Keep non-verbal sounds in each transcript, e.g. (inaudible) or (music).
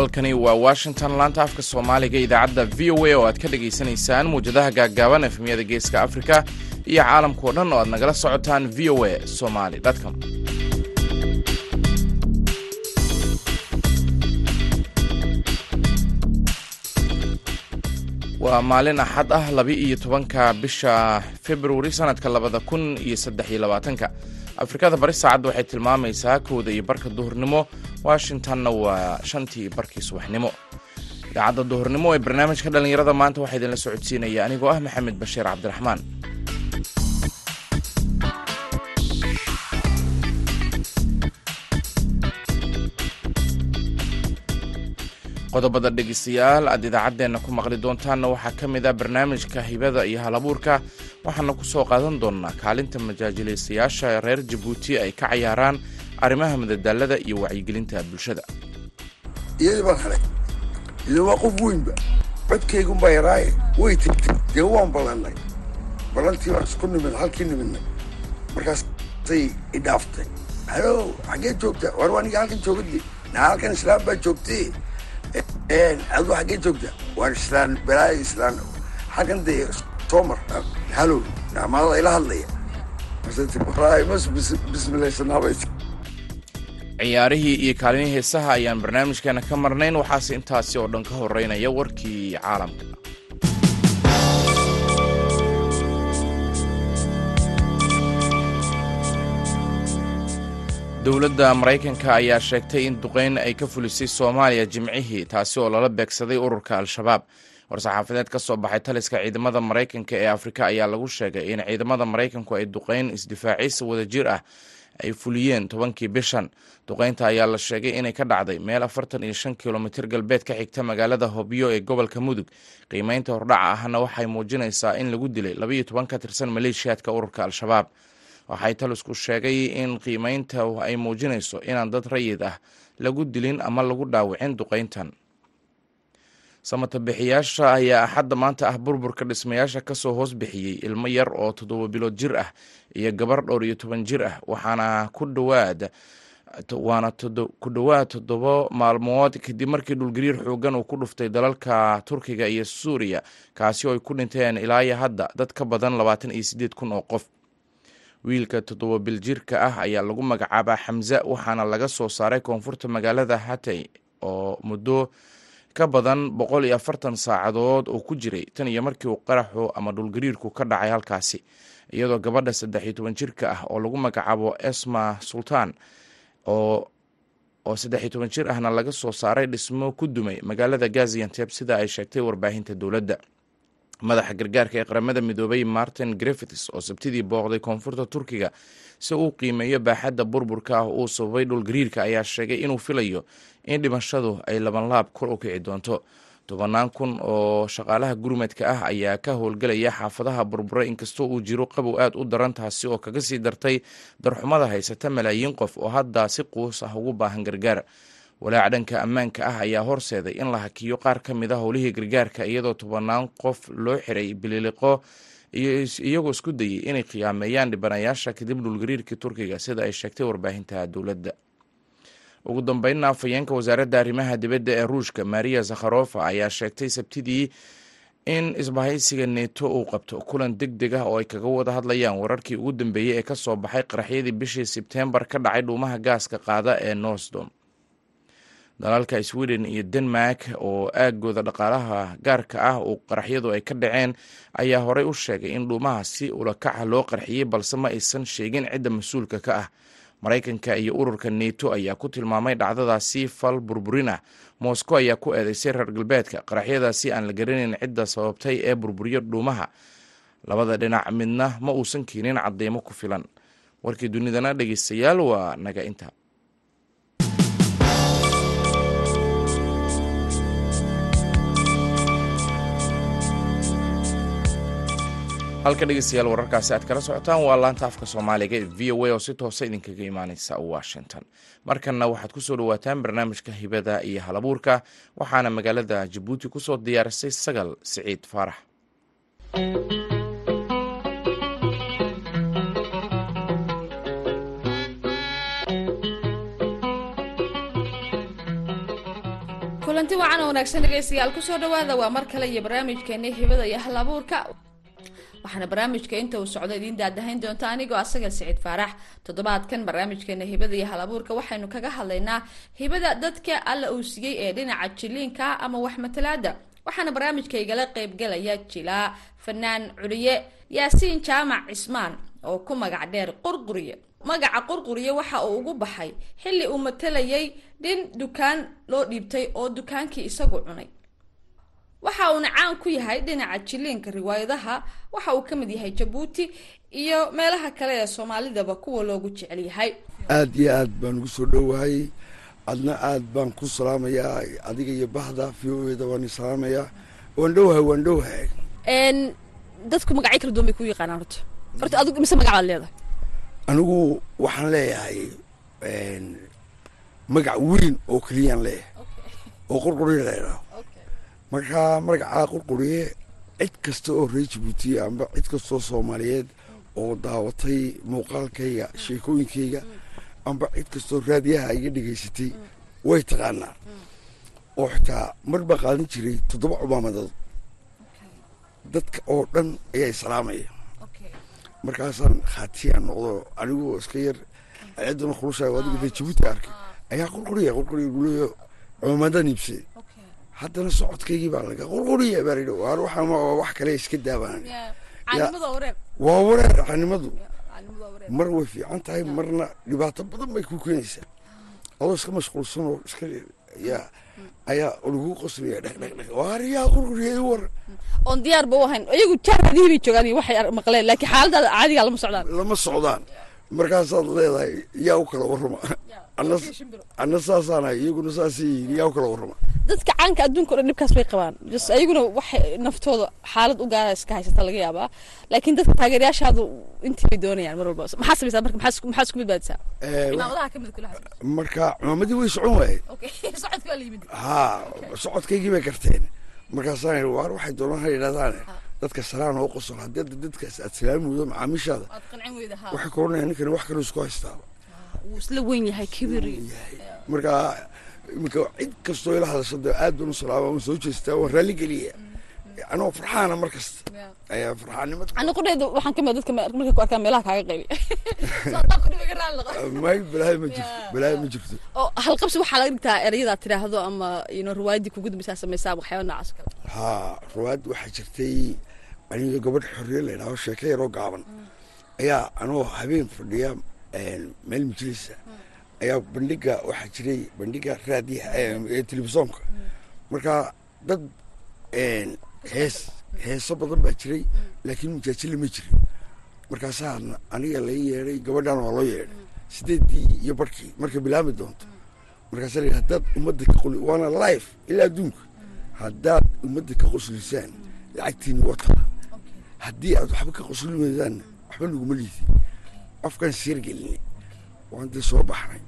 halkani waa washington. Laanta afka soomaaliga idaacadda v o a oo aad ka dhagaysanaysaan muwjadaha gaaggaaban efmiyada geeska afrika iyo caalamkao dhan oo aad nagala socotaan v o a somali com. Waa maalin axad ah laba-iyo tobanka bisha februari sanadka labada kun iyo saddex iyo labaatanka afrikada bari saacadda waxay tilmaamaysaa kowda iyo barka duhurnimo. Washingtonna waa shantii barkii subaxnimo. Idaacadda duhurnimo ee barnaamijka dhallinyarada maanta waxaa idinla socodsiinaya anigoo ah maxamed bashiir cabdiraxmaan. Qodobada dhegeystayaal aad idaacaddeenna ku maqli doontaanna waxaa ka mid ah barnaamijka hibada iyo halabuurka waxaana ku soo qaadan doonnaa kaalinta majaajilaystayaasha reer jabuuti ay ka cayaaraan arrimaha madadaalada iyo wacyigelinta bulshada. Iyadii baan helay ila waa qof weynba codkaygunbaa yaraaye way tegtay dee waan ballannay ballantii baan isku nimid halkii nimidnay. Markaasay idhaaftay halo xaggee joogta? War aniga halkan joogadi naa halkan islaam baa joogtay adu xaggee joogta? Waan islaan balaayo islaan. Halkan dee tomar halo naamaalada ila hadlaya ciyaarihii iyo kaalimihii heesaha ayaan barnaamijkeena ka marnayn. Waxaase intaasi oo dhan ka horeynaya warkii caalamka. Dowladda maraykanka ayaa sheegtay in duqeyn ay ka fulisay soomaaliya jimcihii taasi oo lala beegsaday ururka al-shabaab war-saxaafadeed ka soo baxay taliska ciidamada maraykanka ee afrika ayaa lagu sheegay in ciidamada maraykanku ay duqeyn isdifaaciisa wadajir ah ay fuliyeen tobankii bishan. Duqeynta ayaa la sheegay inay ka dhacday meel afartan iyo shan kilomitir galbeed ka xigta magaalada hobyo ee gobolka mudug. Qiimeynta hordhaca ahna waxay muujinaysaa in lagu dilay labaiyo toban ka tirsan maleeshiyaadka ururka al-shabaab. Waxay talisku sheegay in qiimeynta ay muujinayso inaan dad rayid ah lagu dilin ama lagu dhaawicin duqeyntan samatabixiyaasha ayaa axadda maanta ah burburka dhismayaasha ka soo hoos bixiyey ilmo yar oo toddoba bilood jir ah iyo gabar dhowr iyo toban jir ah waxaana ku dhawaad waana ku dhowaad toddobo maalmood kadib markii dhulgariir xoogan uu ku dhuftay dalalka turkiga iyo suuriya kaasi oo ay ku dhinteen ilaayo hadda dad ka badan labaatan iyo siddeed kun oo qof. Wiilka toddoba biljirka ah ayaa lagu magacaabaa xamza waxaana laga soo saaray koonfurta magaalada hatay oo muddo ka badan boqol iyo afartan saacadood oo ku jiray tan iyo markii uu qaraxu ama dhulgariirku ka dhacay halkaasi iyadoo gabadha saddex iyo toban jirka ah oo lagu magacaabo esma sultaan oo oo saddex iyo toban jir ahna laga soo saaray dhismo ku dumay magaalada gazianteb sida ay sheegtay warbaahinta dowladda madaxa gargaarka ee qaramada midoobay martin griffiths oo sabtidii booqday koonfurta turkiga si uu qiimeeyo baaxadda burburka ah uu sababay dhulgariirka ayaa sheegay inuu filayo in dhimashadu ay labanlaab kor u kici doonto. Tobannaan kun oo shaqaalaha gurmadka ah ayaa ka howlgelaya xaafadaha burbura inkastoo uu jiro qabow aad u daran taasi oo kaga sii dartay darxumada haysata malaayiin qof oo hadda si quus ah ugu baahan gargaar walaac dhanka ammaanka ah ayaa horseeday in la hakiyo qaar ka mid a howlihii gargaarka iyadoo tobannaan qof loo xiray bililiqo iyagoo isku dayay inay khiyaameeyaan dhibanayaasha kadib dhulgariirkii turkiga sida ay sheegtay warbaahinta dowladda. Ugu dambeynna afhayeenka wasaaradda arrimaha dibadda ee ruushka maria zakharofa ayaa sheegtay sabtidii in isbahaysiga neto uu qabto kulan deg deg ah oo ay kaga wada hadlayaan wararkii ugu dambeeyey ee ka soo baxay qaraxyadii bishii sebtembar ka dhacay dhuumaha gaaska qaada ee nosdom dalalka sweden iyo denmark oo aagooda dhaqaalaha gaarka ah uu qaraxyadu ay ka dhaceen ayaa horey u sheegay in dhuumaha si ulakaca loo qarxiyey balse ma aysan sheegin cidda mas'uulka ka ah. Maraykanka iyo ururka neto ayaa ku tilmaamay dhacdadaasi fal burburin ah moscow ayaa ku eedeysay reer galbeedka qaraxyadaasi aan la garanayn cidda sababtay ee burburiyo dhuumaha. Labada dhinac midna ma uusan keenin cadeymo ku filan. Warkii dunidana dhegeystayaal waa naga inta halka dhegeystayaal wararkaasi aad kala socotaan waa laanta afka soomaaliga ee v o a oo si toosa idinkaga imaaneysa washington. Markanna waxaad ku soo dhawaataan barnaamijka hibada iyo halabuurka waxaana magaalada jabuuti ku soo diyaarisay sagal siciid faarax kulanti wacan oo wanaagsan dhegeystayaal ku soo dhawaada waa mar kale iyo barnaamijkeeni hibada iyo hal abuurka waxaana barnaamijka inta uu socdo idiin daadahayn doonta anigoo asaga siciid faarax. Toddobaadkan barnaamijkeena hibada iyo hal abuurka waxaynu kaga hadlaynaa hibada dadka alla uu siiyey ee dhinaca jiliinka ama waxmatalaada waxaana barnaamijkaygala qeybgalaya jilaa fanaan culiye yaasiin jaamac cismaan oo ku magac dheer qurquriye. Magaca qurquriye waxa uu ugu baxay xilli uu matalayay dhin dukaan loo dhiibtay oo dukaankii isagu cunay waxa uuna caan ku yahay dhinaca jiliinka riwaayadaha. Waxa uu ka mid yahay jabuuti iyo meelaha kale ee soomaalidaba kuwa loogu jecel yahay. Aad iyo aad baan ugu soo dhowahay adna aad baan ku salaamayaa. Adiga iyo bahda v o eda waan salaamayaa. Waan dhowahay waan dhowahay dadku magacyo kala duwan bay ku yaqaanaan horta. Horta adigu mise magac baad leedahay. Anigu waxaan leeyahay magac weyn oo keliyaan leeyahay. Oo qurquriye leedaho markaa magacaa qurquriye cid kasta oo reer jabuutiya amba cid kastoo soomaaliyeed oo daawatay muuqaalkayga sheekooyinkayga amba cid kastoo raadiyaha iga dhegaysatay way taqaanaa. Oo xitaa mar baa qaadan jiray toddoba cumaamadood dadka oo dhan ayaa islaamaya markaasaan khaatiyaan noqdo anigoo iska yar ayadduna kulushaay adiga reer jabuuti arkay ayaa qurquriya qurquriya guleeyo cumaamadan iibsaday haddana socodkaygii baa laga qurquriya baa layidhi waar waxaan waa wax kale iska daabaan waa wareer caanimadu. Mar way fiican tahay marna dhibaato badan bay ku keenaysaa. Adoo iska mashquulsan oo iska yaa ayaa lagu qoslaya dheg dheg dheg waar yaa qurquriya war? Oon diyaar ba u ahayn. Iyagu jaarhadihii bay joogaan iyo waxay maqleen laakiin xaaladaada caadiga lama socdaan. Lama socdaan markaasaad leedahay yaa u kala warrama anna saasaanahay iyaguna saasay yihiin yaa u kala warrama dadka caanka adduunka o dhan dhibkaas bay qabaan. Ayaguna waxay naftooda xaalad u gaara iska haysata laga yaabaa. Laakiin dadka taageerayaashaadu intii bay doonayaan mar walba. Maxaa samaysaa marka? Maxaa isku badbaadisaa kula marka cimaamadii way socon waayeen (laughs) socodka waa la yimid. Haa socodkaygii bay garteen markaasaan yidhi waar waxay doonaan ha yidhahdaane dadka salaan oo qosol haddii dadkaas aad salaami weydo macaamiishaada waxay ka odhanayaan ninkani wax kaloo isku haystaaba wuu isla weyn yahay kibir marka iminka cid kastoo ila hadasho dee aad baan u salaama waan soo jeestaa waan raalli geliya anoo farxaana mar kasta. Ayaa farxaanimada ana qudheeda waxaan ka mid dadka markay ku arkaan meelaha kaaga qayli (laughs) may balaayo ma jirto balaayo ma jirto. Oo halqabsi waxaa laga dhigtaa ereyada tiraahdo ama ino riwaayadii kugu dambaysaa samaysaa waxyaaba noocaas kale. Haa riwaayad waxaa jirtay aniga gabadh xorriye la yidhaaho sheeko yaroo gaaban. Ayaa anoo habeen fadhiya meel majlisa ayaa bandhiga waxaa jiray bandhiga raadiyaha ee telefisonka marka dad hees heeso badan baa jiray laakiin majaajile ma jirin. Markaasaa aniga lai yeedhay gabadhan waa loo yeedhay. Sideedii iyo barkii markay bilaami doonto. Markaasaa la haddaad ummadda ka qoli waana life ilaa adduunka. Haddaad ummadda ka qoslisaan lacagtiini wataa haddii aad waxba ka qoslin weydaanna waxba naguma liidi afkaan sirgelinay waan dee soo baxnay.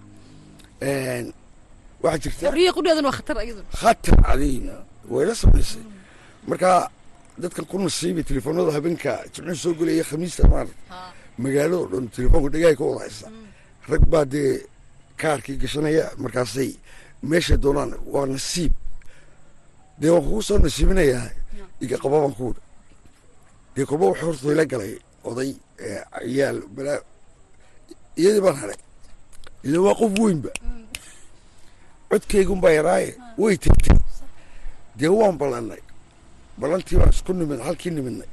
Waxaa jirta khatar cadiin wayla samaysay. Marka dadkan ku nasiibay telefoonada habeenka jimcii soo gelaya khamiista maarad magaalado dhan telefoonka dhagaay ka wada haysa. Rag baa dee kaarkii gashanaya markaasay meeshay doonaan waa nasiib. Dee waan kugu soo nasiibinayaa iga qaba baan ku wudha dee kolba wax horta ila galay oday ciyaal balaa iyadii baan helay ila waa qof weynba. Codkaygunbaa yaraaye way tegtay dee waan ballannay ballantii baan isku nimid halkii nimidnay.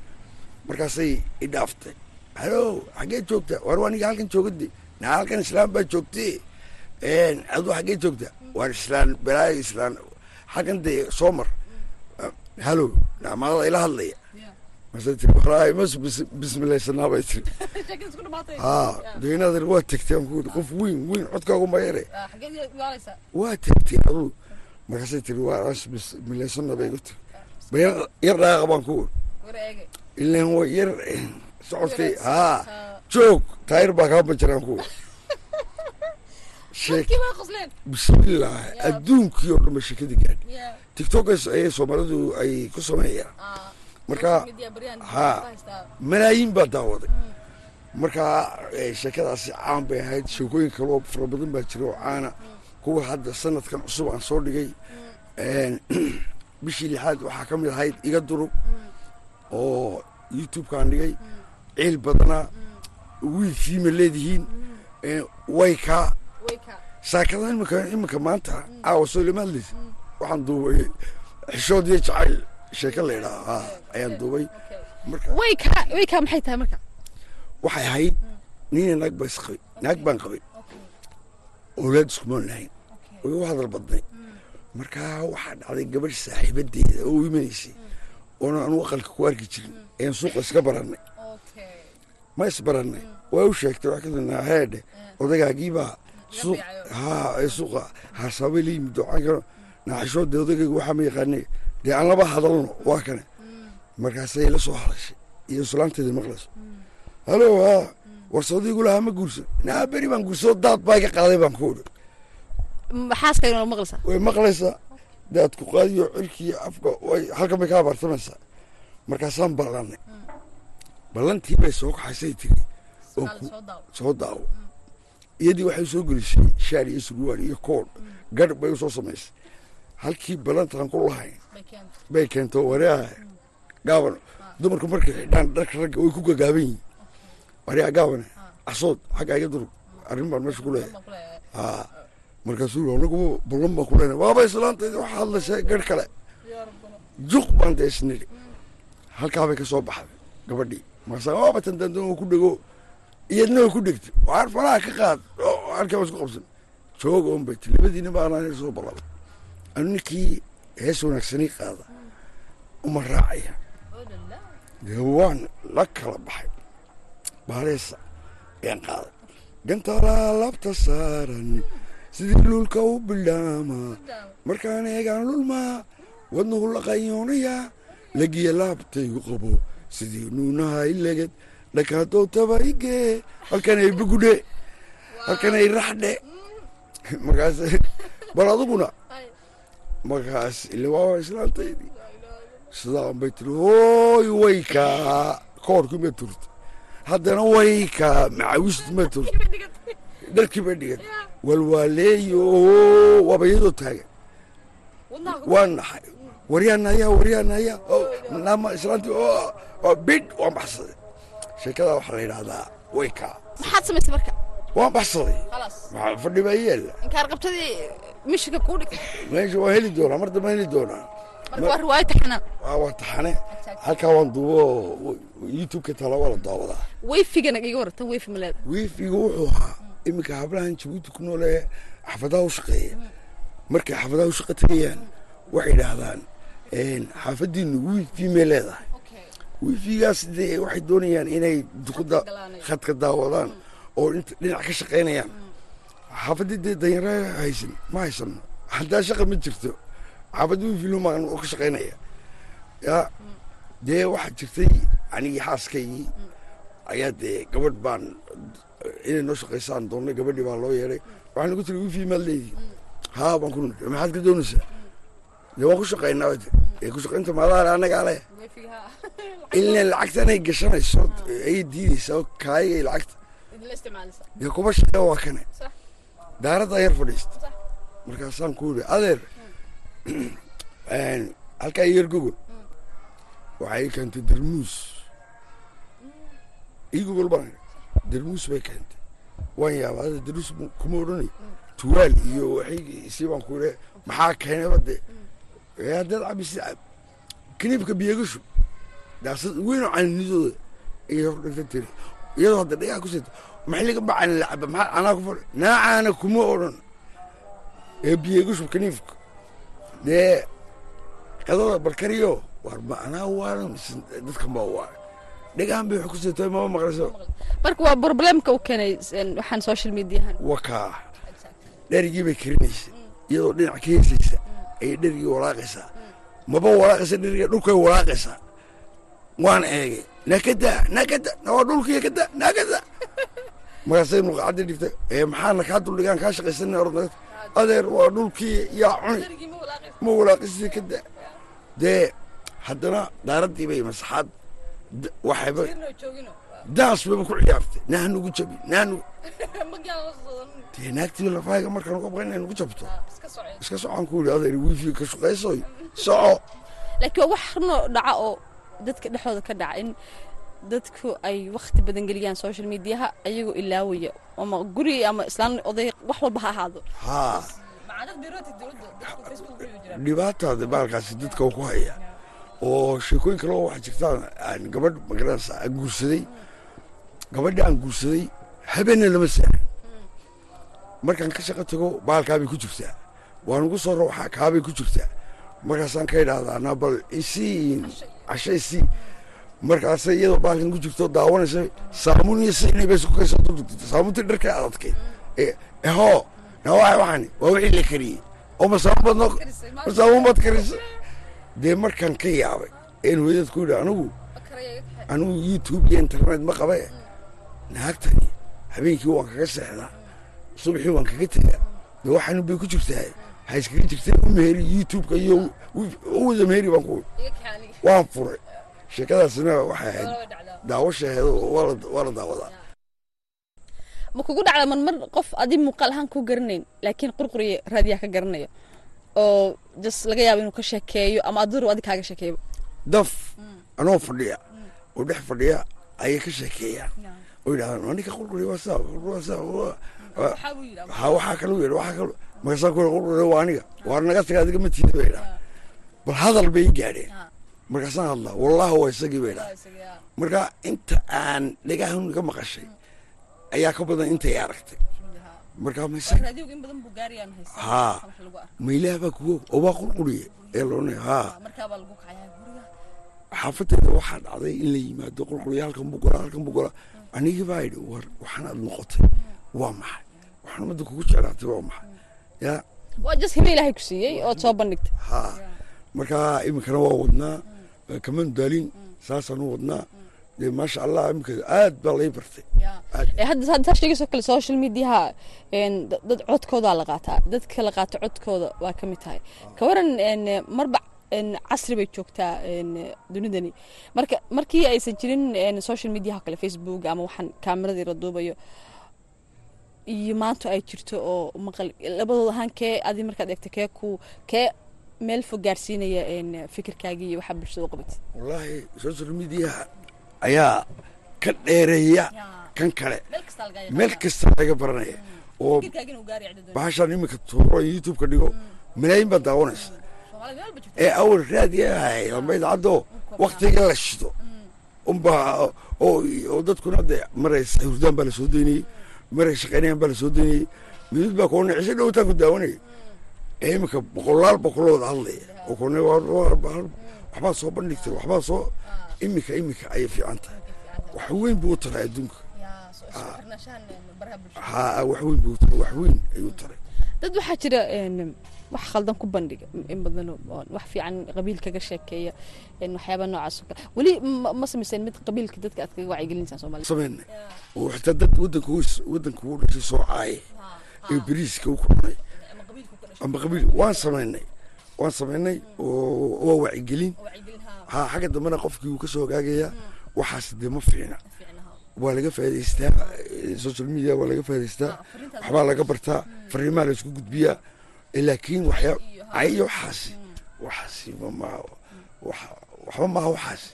Markaasay i dhaaftay. Halo xaggee joogta? Waar aniga halkan joogade naa halkan islaan baa joogtay aduu xaggee joogta? Waar islaan balaayo islaan. Halkan dee soo mar. Halo naamaadada ila hadlaya marsa tiri waa tegtay yidhi qof weyn weyn codkaagunba yare waa tegtay aduu markaasay tiri waa as bismilaysana bay igu tiri bayar yar dhaaqa baan ku? Wiri ilan waa yar socodkay haa joog taayir baa kaa banjaraan ku. Wiri sheek bismillah adduunkii oo dhan ba sheekadii gaadhi tiktokas ayay soomaalidu ay ku sameeyaan marka haa malaayiin baa daawaday. Marka sheekadaasi caan bay ahayd sheekooyin kaloo fara badan baa jira oo caana. Kuwa hadda sanadkan cusub aan soo dhigay (clears throat) bishii lixaad waxaa ka mid ahayd iga durug oo youtube-kaan dhigay. Ciil badanaa wiilkiima leedihiin waykaa saakada imika iminka maanta caawa soolimaadlis waxaan duubay xishood iyo jacayl sheeko la idhaa ayaan duubay waxay ahayd nina naag baan qabay. Owlaad iskumaan lahayn u hadal badnay. Markaa waxaa dhacday gabadh saaxiibadeeda oo u imanaysay oona anu aqalka ku arki jirin. Ayaan suuqa iska barannay. Ma isbarannay waa u sheegtay wax kadibna heedhe odagaagiibaa suuqa haasaabay la yimid waxaan naaxishoode odagayga waxaa ma yaqaanay dee aan laba hadalno waa kane markaasay la soo hadashay iyo islaanteeda maqlayso halo haa warsoodiigu lahaa ma guursan naa beri baan guursado daad baa iga qaaday baan ku maqlaysaa way maqlaysaa daadku qaadiyo cirkii afka way halkan bay ka abaartamaysaa markaasaan ballannay ballantii bay soo kaxaysay tiri. Oo ku soo daawo. iyadii waxay soo gelisay shaar iyo surwaal iyo koodh garh bay u soo samaysay. Halkii ballantaan ku lahayn bay keento wareeha gaaban. Dumarku markay xidhaan dharka ragga way ku gagaaban yihiin. Wareeha gaabane casood xagga iga durug arrin baan meesha ku leeyahay. Markaasuu anagu ballan baan ku leenahay waaba islaantayda waxa hadlashay garh kale. Juq baan dee isnidhi halkaa bay ka soo baxday gabadhii. Markaasa waaba tan dandan oo ku dhego iyadna ku dhegtay. Waar faraha ka qaad. Halkaa waa isku qabsan. Jooga un bay ti labadiina baanaan soo ballaba anu ninkii hees wanaagsanii qaada. Uma raacaya. Waan la kala baxay. Baaleesa ayaan qaaday. Gantalaa labta saaran sidii lulka u bildhaama markaan eegaan lulmaa wadnuhu la qayoonayaa lagiya laabtaygu qabo sidii nuunaha ileged dhakaadowtaba igee halkan ay bugudhe. Halkan ay raxdhe. Markaas bal aduguna markaas ile waa islaantaydii sidaan bay tiri hooy waykaa koorkii ma turta haddana waykaa macawisti ma turta dharkii ba dhigan walwaaleeyo waaba iyadoo taagan. Waa naxay waryaanayaa waryaanayaa naama islaantii bidh waan baxsaday. Sheekadaa waxaa la yidhahdaa waykaa maxaad samaysay marka? Waan baxsaday. Maxaa fadhi baa yeela inkaar qabtadii mishiga kuu dhig. Meesha waa heli doonaa mar dambe heli doonaa. Waa riwaayo taxanaa waa waa taxane. Halkaa waan duubo youtube-ka waa la daawadaa wayfigana iga warata wayfi maleeda wiifiga wuxuu ahaa iminka hablahan jabuuti ku nool ee xafadaha u shaqeeya. Markay xafadaha u shaqo tegayaan waxay idhaahdaan xaafadiinu wiifi may leedahay. Wiifigaas dee waxay doonayaan inay dukuda khadka daawadaan oo dhinac ka shaqaynayaan xaafadii dee danyaro haysan ma haysano haddaa shaqa ma jirto. Xaafadda wiifi lumaan oo ka shaqaynaya. Yaa dee waxaa jirtay anigii xaaskaygii ayaa dee gabadh baan inay noo shaqaysaan doonnay gabadhii baa loo yeedhay waxaan nagu tiri wifi maad leedihi haa baan ku maxaad ka doonaysaa? Dee waan ku shaqaynaa ee ku shaqaynta maadaale annagaa leh (laughs) ilaa lacagtan ay gashanayso ayay diidaysaa oo kaayay lacagta. Dee kuba shaqee waa kane daaradda yar fadhiista. Markaasaan ku yidhi adeer halkaa yar gogol waxay keentay darmuus ii gogol baan darmuus bay keentay. Waan yaabaa ada darmuus kuma odhanay tuwaal iyo waxay sii baan ku yidhi maxaa keenay bade haddaad cabisi cab biyagashu daasad weynoo caninidooda ayay hor dhigta tiri. Iyadoo hadda dhagaa ku sita maxliga bacana la caba maxaa anaa ku fadhi naacaana kuma odhan. Ee biyagashu kiniifka dee qadada barkariyo war ma anaa waana mise dadkan baa waana dhegaan bay wax ku sitay mama maqlayso. Marka waa problemka u keenay waxaan social mediahan wakaa dherigii bay karinaysay iyadoo dhinac ka heesaysa ayay dherigii walaaqaysaa. Maba walaaqaysa dheriga dhulkay walaaqaysaa. Waan eegay nakada nakada waa dhulkii kada nakada markaasay dhigtay. Ee maxaana kaa duldhigaan kaa shaqaysan orda adeer waa dhulkii yaa cuni. Ma walaaqisii kada dee haddana daaraddii bay masaxaad waxayba daas bayba ku ciyaartay naa jabi naa nugu dee naagtii lafahayga markaan uga inay jabto. Iska socon ku yidhi adeer wifi ka shaqaysoy soco. (laughs) Laakiin waa wax runoo dhaca oo dadka dhexdooda ka dhaca in dadku ay wakti badan geliyaan social mediaha ayagoo ilaawaya ama guri ama islaan oday wax walba ha ahaado. Haa dhibaataada baalkaasi dadka ku haya oo sheekooyin kale oo waxaa jirtaan aan gabadh magaranaysa aan guursaday. Gabadhi aan guursaday habeenna lama saaran markaan ka shaqo tago baalkaabay ku jirtaa. Waan ugu soo rawxaa kaabay ku jirtaa. Markaasaan ka idhaahdaa na bal isii markaasay iyadoo baalkan ku jirto daawanaysa saamuun iyo siinay bay isku kaysa dudugtay saamuuntii dharkay adadkeed ehoo na waxa waxani waa wixii la kariyey. Oo masaamuun baad noo masaamuun baad karisa dee markaan ka yaabay een hooyadad ku yidhi anigu anigu youtube iyo internet ma qabe naagtani habeenkii waan kaga seexdaa subaxii waan kaga tegaa dee waxaan bay ku jirtaa. Ha iskaga jirtay u meheri youtube-ka iyo u wada meheri baan ku waan furay sheekadaasina waxay ahayd daawashaheeda waa la daawadaa ma kugu dhacda marmar qof adi muuqaal ahaan ku garanayn laakiin qurquriya raadiyaa ka garanaya oo just laga yaabo inuu ka sheekeeyo ama adur adi kaaga sheekeeyo. Daf anoo fadhiya oo dhex fadhiya ayay ka sheekeeyaan oo yidhahdaan ninka qurquriya waa saa waa saa waxaa waxaa kalu yidhi waxaa kalu markaasaan ku qurquriya waa aniga waar naga taga adiga ma tiida bay idhaha bal hadal bay gaadheen markaasaan hadlaa wallahi waa isagii bay idhaha marka inta aan dhagahan ka maqashay ayaa ka badan intay aragtay. Markaa haa. Maylaha baa kuwo oo waa qurquriye ee loona haa. Xaafadeeda waxaa dhacday in la yimaado qurquriya halkan buu golaa halkan buu golaa anigii baa idhi war waxaan aad noqotay. Waa maxay? Waxaan ummadda kugu jeclaatay waa maxay? Yaa. Waa hibe ilaahay ku siiyey ood soo bandhigtay. Haa. Markaa iminkana waa wadnaa kaman daalin saasaan u wadnaa dee maasha allah iminka aad baa lay bartay hadda sheegayso kale social mediaha dad codkoodaa la qaataa dadka la qaato codkooda waa ka mid tahay ka waran marba casri bay joogtaa dunidani marka markii aysan jirin social mediaha kale facebook ama waxaan kaameradii la duubayo iyo maanta ay jirto oo maqal labadooda ahaan kee adi markaad eegto kee ku kee meel fog gaarsiinaya fikirkaagii iyo waxaa bulshada u qabatay wallaahi social mediaha ayaa ka dheereeya kan kale. Meel kasta laga baranaya. Oo bahashaan iminka tuuro youtube-ka dhigo malaayin baad daawanaysa. Ee awal raadiyahay lama idaacaddo waktiga la shido. Unbaa oo dadkuna dee maray hurdaan baa la soo daynayey maray shaqaynayaan baa la soo daynayey midid baa koona cisho dhowtaan ku daawanaya ee iminka boqolaal boqolooda hadlaya waxbaa soo bandhigtay waxbaa soo iminka iminka ayay fiican tahay wax weyn buu u taray adduunka. Ha wax weyn buu taray wax weyn ayuu taray. Dad waxaa jira wax khaldan ku bandhiga in badan wax fiican qabiil kaga sheekeeya waxyaaba noocaas oo kale. Weli ma samayseen mid qabiilka dadka aad kaga wacyigelinaysaa soomaalida sameynay oo xitaa dad waddanka waddanka u dhashay soo caaye. Ee beriiska u kulmay ama qabiil waan samaynay waan samaynay oo waa wacyigelin. Ha. Xagga dambena qofkii wuu ka soo hagaagayaa waxaas dee ma fiicna? Waa laga faa'idaystaa social media waa laga faa'idaystaa waxbaa laga bartaa fariimaha la isku gudbiyaa. Laakiin waxyaa cayo waxaasi. Waxaasi ma waxba maaha waxaasi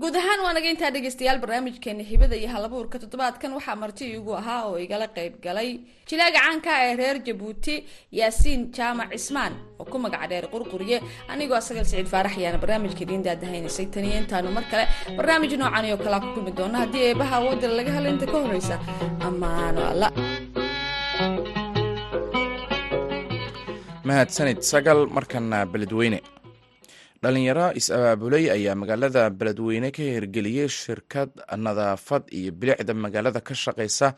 guud ahaan waa naga intaa dhegeystayaal barnaamijkeena hibada iyo halabuurka toddobaadkan waxaa marti igu ahaa oo igala qayb galay jilaaga caanka ee reer jabuuti yaasiin jaamac cismaan oo ku magaca dheer qurquriye anigoo asagal siciid faarax ayaana barnaamijka idiin daadahaynaysay taniyo intaanu mar kale barnaamij noocan oo kalaa ku kulmi doona haddii eebaha awoodda laga helo inta ka horeysa ammaano alla. Mahadsanid sagal markana beledweyne dhalinyaro is-abaabulay ayaa magaalada beledweyne ka hirgeliyey shirkad nadaafad iyo bilicda magaalada ka shaqaysa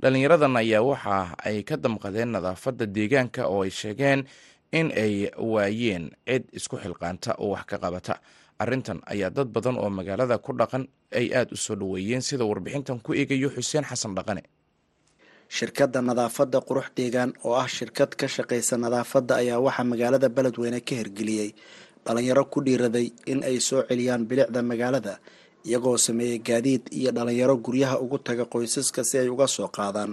dhalinyaradan ayaa waxa ay ka damqadeen nadaafadda deegaanka oo ay sheegeen in ay waayeen cid isku xilqaanta oo wax ka qabata. Arrintan ayaa dad badan oo magaalada ku dhaqan ay aada u soo dhoweeyeen sida warbixintan ku eegayo xuseen xasan dhaqane. Shirkadda nadaafadda qurux deegaan oo ah shirkad ka shaqaysa nadaafadda ayaa waxaa magaalada beledweyne ka hirgeliyey dhalinyaro ku dhiiraday in ay soo celiyaan bilicda magaalada iyagoo sameeyey gaadiid iyo dhalinyaro guryaha ugu taga qoysaska si ay uga soo qaadaan.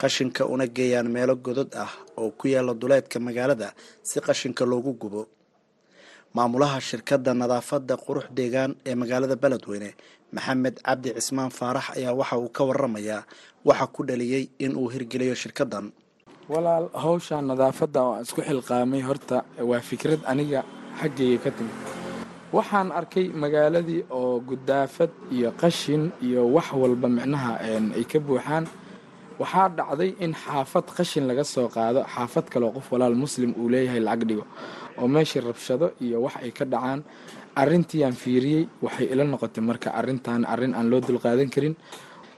Qashinka una geeyaan meelo godod ah oo ku yaalla duleedka magaalada si qashinka loogu gubo. Maamulaha shirkadda nadaafadda qurux deegaan ee magaalada beledweyne maxamed cabdi cismaan faarax ayaa waxa uu ka waramayaa waxa ku dhaliyey in uu hirgeliyo shirkaddan. Walaal hawsha nadaafadda oo aan isku xilqaamay horta waa fikrad aniga xaggayga ka timid. Waxaan arkay magaaladii oo gudaafad iyo qashin iyo wax walba micnaha ay ka buuxaan. Waxaa dhacday in xaafad qashin laga soo qaado xaafad kaleo qof walaal muslim uu leeyahay lacag dhigo oo meeshii rabshado iyo wax ay ka dhacaan. Arrintiiyaan fiiriyey waxay ila noqotay marka arrintan arrin aan loo dulqaadan karin.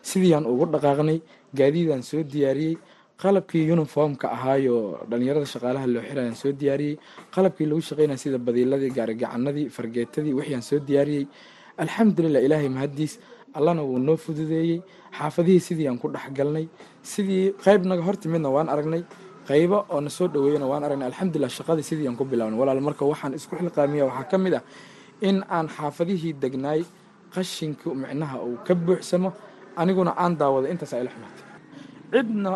Sidiiaan ugu dhaqaaqnay gaadiidaan soo diyaariyey qalabkii uniformka ahaayo dhalinyarada shaqaalaha loo xirayaan soo diyaariyey qalabkii lagu shaqeynaya sida badiiladii gaarigacanadii fargeetadii wixiiaan soo diyaariyey. Alxamdulilah ilaahay mahaddiis allana wuu noo fududeeyey. Xaafadihii sidii aan ku dhexgalnay sidii qayb naga hortimidna waan aragnay qaybo oo na soo dhaweeyana waan aragnay. Alxamdulilah shaqadii sidii aan ku bilaabnay. Walaal marka waxaan isku xilqaamiya waxaa ka mid ah in aan xaafadihii degnaay qashinka micnaha uu ka buuxsamo aniguna aan daawado intaas ay la xumaatay cidna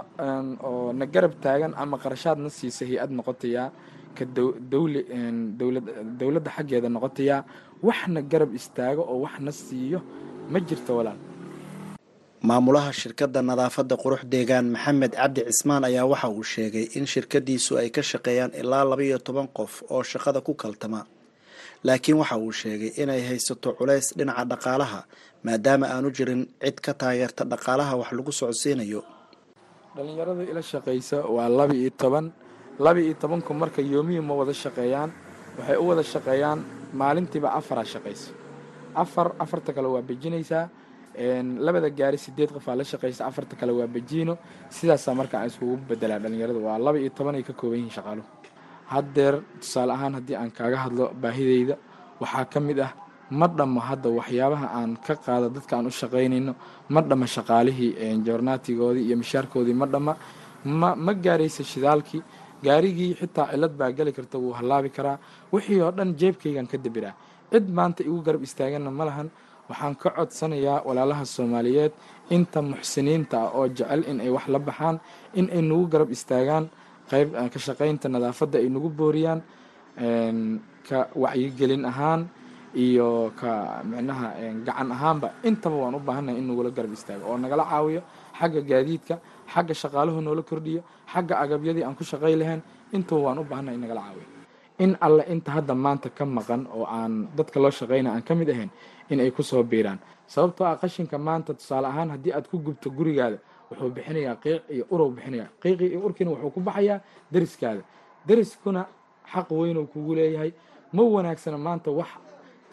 oo na garab taagan ama qarashaadna siisa hay'ad noqotayaa ka dowladda xaggeeda noqotayaa waxna garab istaago oo waxna siiyo ma jirto walaal. Maamulaha shirkadda nadaafadda qurux deegaan maxamed cabdi cismaan ayaa waxa uu sheegay in shirkadiisu ay ka shaqeeyaan ilaa labaiyo toban qof oo shaqada ku kaltama. Laakiin waxa uu sheegay inay haysato culays dhinaca dhaqaalaha maadaama aanu jirin cid ka taageerta dhaqaalaha wax lagu socodsiinayo dhalinyarada ila shaqaysa waa laba iyo toban. Laba iyo tobanku marka yoomiyi ma wada shaqeeyaan waxay u wada shaqeeyaan maalintiiba afaraa shaqaysa afar afarta kale waa bejinaysaa labada gaari sideed qofaa la shaqaysa afarta kale waa bejiino sidaasaa marka aan iskugu bedelaa dhalinyarada waa laba iyo toban ay ka kooban yihiin shaqaaluhu. Haddeer tusaale ahaan haddii aan kaaga hadlo baahideyda waxaa ka mid ah ma dhammo hadda waxyaabaha aan ka qaado dadka aan u shaqaynayno? Ma dhamma shaqaalihii joornaatigoodii iyo mishaarkoodii ma dhamma? Ma ma gaaraysa shidaalkii? Gaarigii xitaa cilad baa geli karta wuu hallaabi karaa. Wixii oo dhan jeebkaygaan ka dabiraa cid maanta igu garab istaaganna ma lahan. Waxaan ka codsanayaa walaalaha soomaaliyeed inta muxsiniinta ah oo jecel in ay wax la baxaan in ay nagu garab istaagaan qayb ka shaqaynta nadaafadda ay nagu booriyaan ka wacyigelin ahaan iyo ka micnaha gacan ahaanba intaba waan u baahannahay in nagula garab istaago oo nagala caawiyo xagga gaadiidka xagga shaqaaluhu noola kordhiyo xagga agabyadii aan ku shaqay lahayn. Intaba waan u baahannahay in nagala caawiyo. In alle inta hadda maanta ka maqan oo aan dadka loo shaqayna aan ka mid ahayn in ay ku soo biiraan. Sababtoo ah qashinka maanta tusaale ahaan haddii aad ku gubto gurigaada wuxuu bixinayaa qiiq iyo urow bixinaya qiiqii iyo urkiina wuxuu ku baxayaa deriskaada. Deriskuna xaq weynuu kugu leeyahay. Ma wanaagsana maanta wax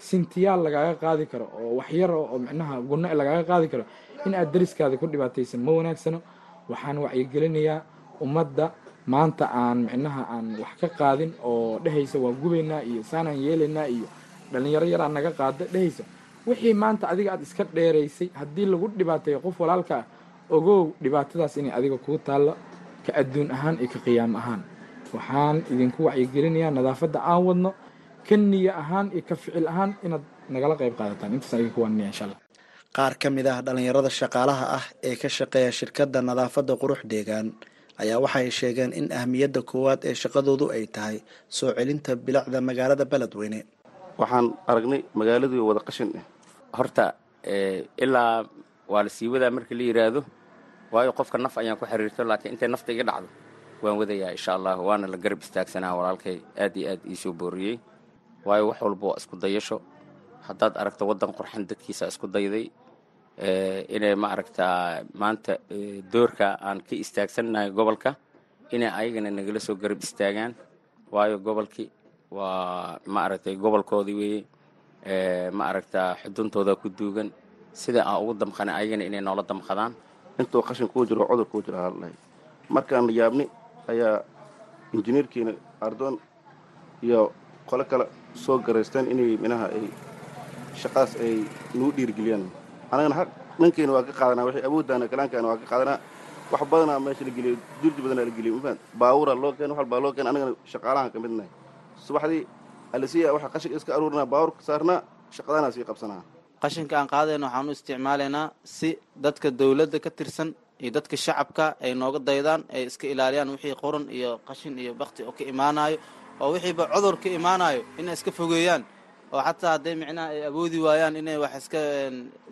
sintiyaal lagaaga qaadi karo oo wax yar oo micnaha gunno lagaaga qaadi karo in aad deriskaada ku dhibaataysan ma wanaagsano. Waxaan wacyigelinayaa ummadda maanta aan micnaha aan wax ka qaadin oo dhehaysa waan gubaynaa iyo saanaan yeelaynaa iyo dhalinyaro yaraa naga qaada dhehaysa wixii maanta adiga aad iska dheeraysay haddii lagu dhibaateeyo qof walaalka ah ogow dhibaatadaas inay adiga kuu taallo ka adduun ahaan iyo ka qiyaam ahaan. Waxaan idinku wacyigelinayaa nadaafadda aan wadno ka niya ahaan iyo ka ficil ahaan inaad nagala qayb qaadataan. Intaasaan idinku waanaya insha allah qaar ka mid ah dhalinyarada shaqaalaha ah ee ka shaqeeya shirkadda nadaafadda qurux deegaan ayaa waxay sheegeen in ahmiyadda koowaad ee shaqadoodu ay tahay soo celinta bilicda magaalada beledweyne. Waxaan aragnay magaaladii wada qashin ah horta ilaa waa la sii wadaa marka la yidhaahdo waayo qofka naf ayaan ku xiriirto laakiin intay nafta iga dhacdo waan wadayaa insha allah waana la garab istaagsanaa walaalkay aad iyo aad iisoo booriyey waayo wax walba waa isku dayasho. Haddaad aragto waddan qurxan dadkiisa isku dayday inay ma aragtaa maanta doorka aan ka istaagsannahay gobolka inay ayagana nagala soo garab istaagaan. Waayo gobolkii waa ma aragtay gobolkoodii weeye ma aragtaa xuduntooda ku duugan. Sida aan ugu damqana ayagana inay noola damqadaan. Intuu qashin kuu jiro cudur kuu jiro halahay markaan yaabni ayaa injineerkiina ardoon iyo qole kale soo garaysteen inay minaha ay shaqadaas ay nagu dhiirigeliyaan anagana haq dhankeena waa ka qaadanaa waxay awooddaana kalaankaana waa ka qaadanaa. Wax badanaa meesha la geliyo durji badanaa la geliyo mafahant baabuuraa loo keen wax walbaa loo keen anagana shaqaalahan ka midnahay. Subaxdii alisiya waxa qashinka iska aruurinaa baabuurka saarnaa shaqadaanaa sii qabsanaa. Qashinka aan qaadayna waxaan u isticmaalaynaa si dadka dowladda ka tirsan iyo dadka shacabka ay nooga daydaan ay iska ilaaliyaan wixii qoran iyo qashin iyo bakti oo ka imaanayo oo wixiiba cudur ka imaanayo inay iska fogeeyaan oo xataa hadday micnaha ay awoodi waayaan inay wax iska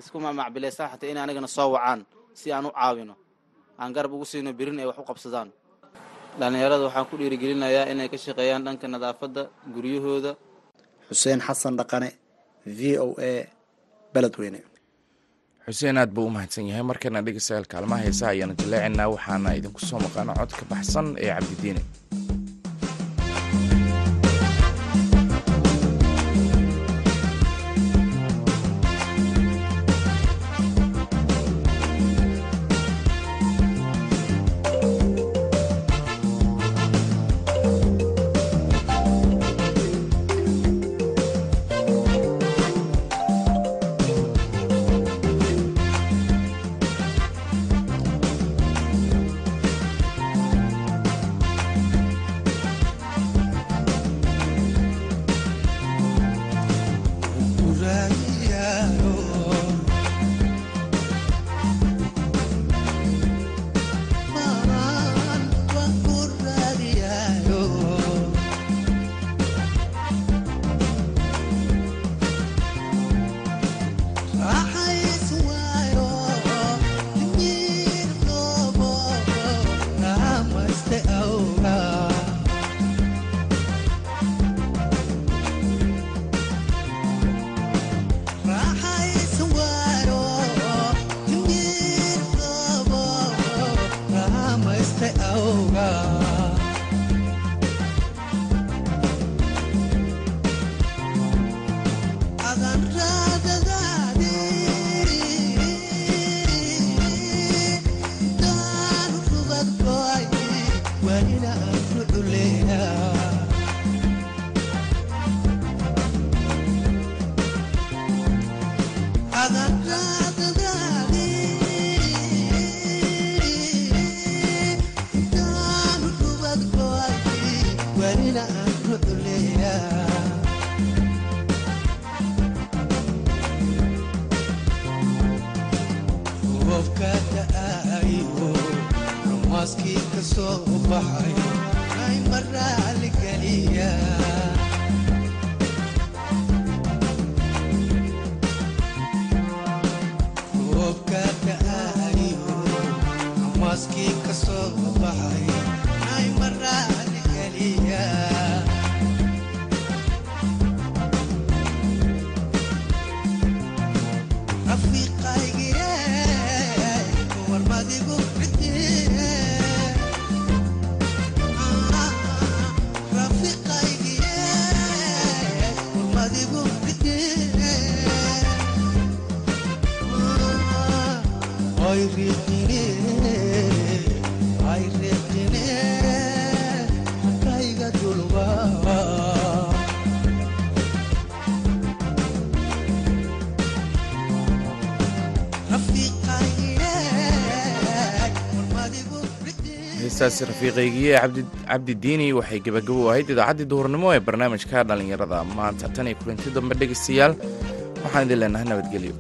isku mamacbilaysaan xataa inay anigana soo wacaan si aan u caawino aan garab ugu siino birin ay wax u qabsadaan. Dhallinyarada waxaan ku dhiirigelinayaa inay ka shaqeeyaan dhanka nadaafadda guryahooda. Xuseen xasan dhaqane v o a beledweyne. Xuseen aad buu u mahadsan yahay. Markana dhegeystayaal kaalmaha heesaha ayaanu jaleecinaa waxaana idinku soo maqaana cod ka baxsan ee cabdidiine wlina aan ku culeyna heestaasi rafiiqaygiye cabdidiini waxay gebagabo ahayd idaacaddii duhurnimo ee barnaamijka dhallinyarada maanta tan iyo kulanti dambe dhegaystayaal waxaan idin leenahay nabadgelyo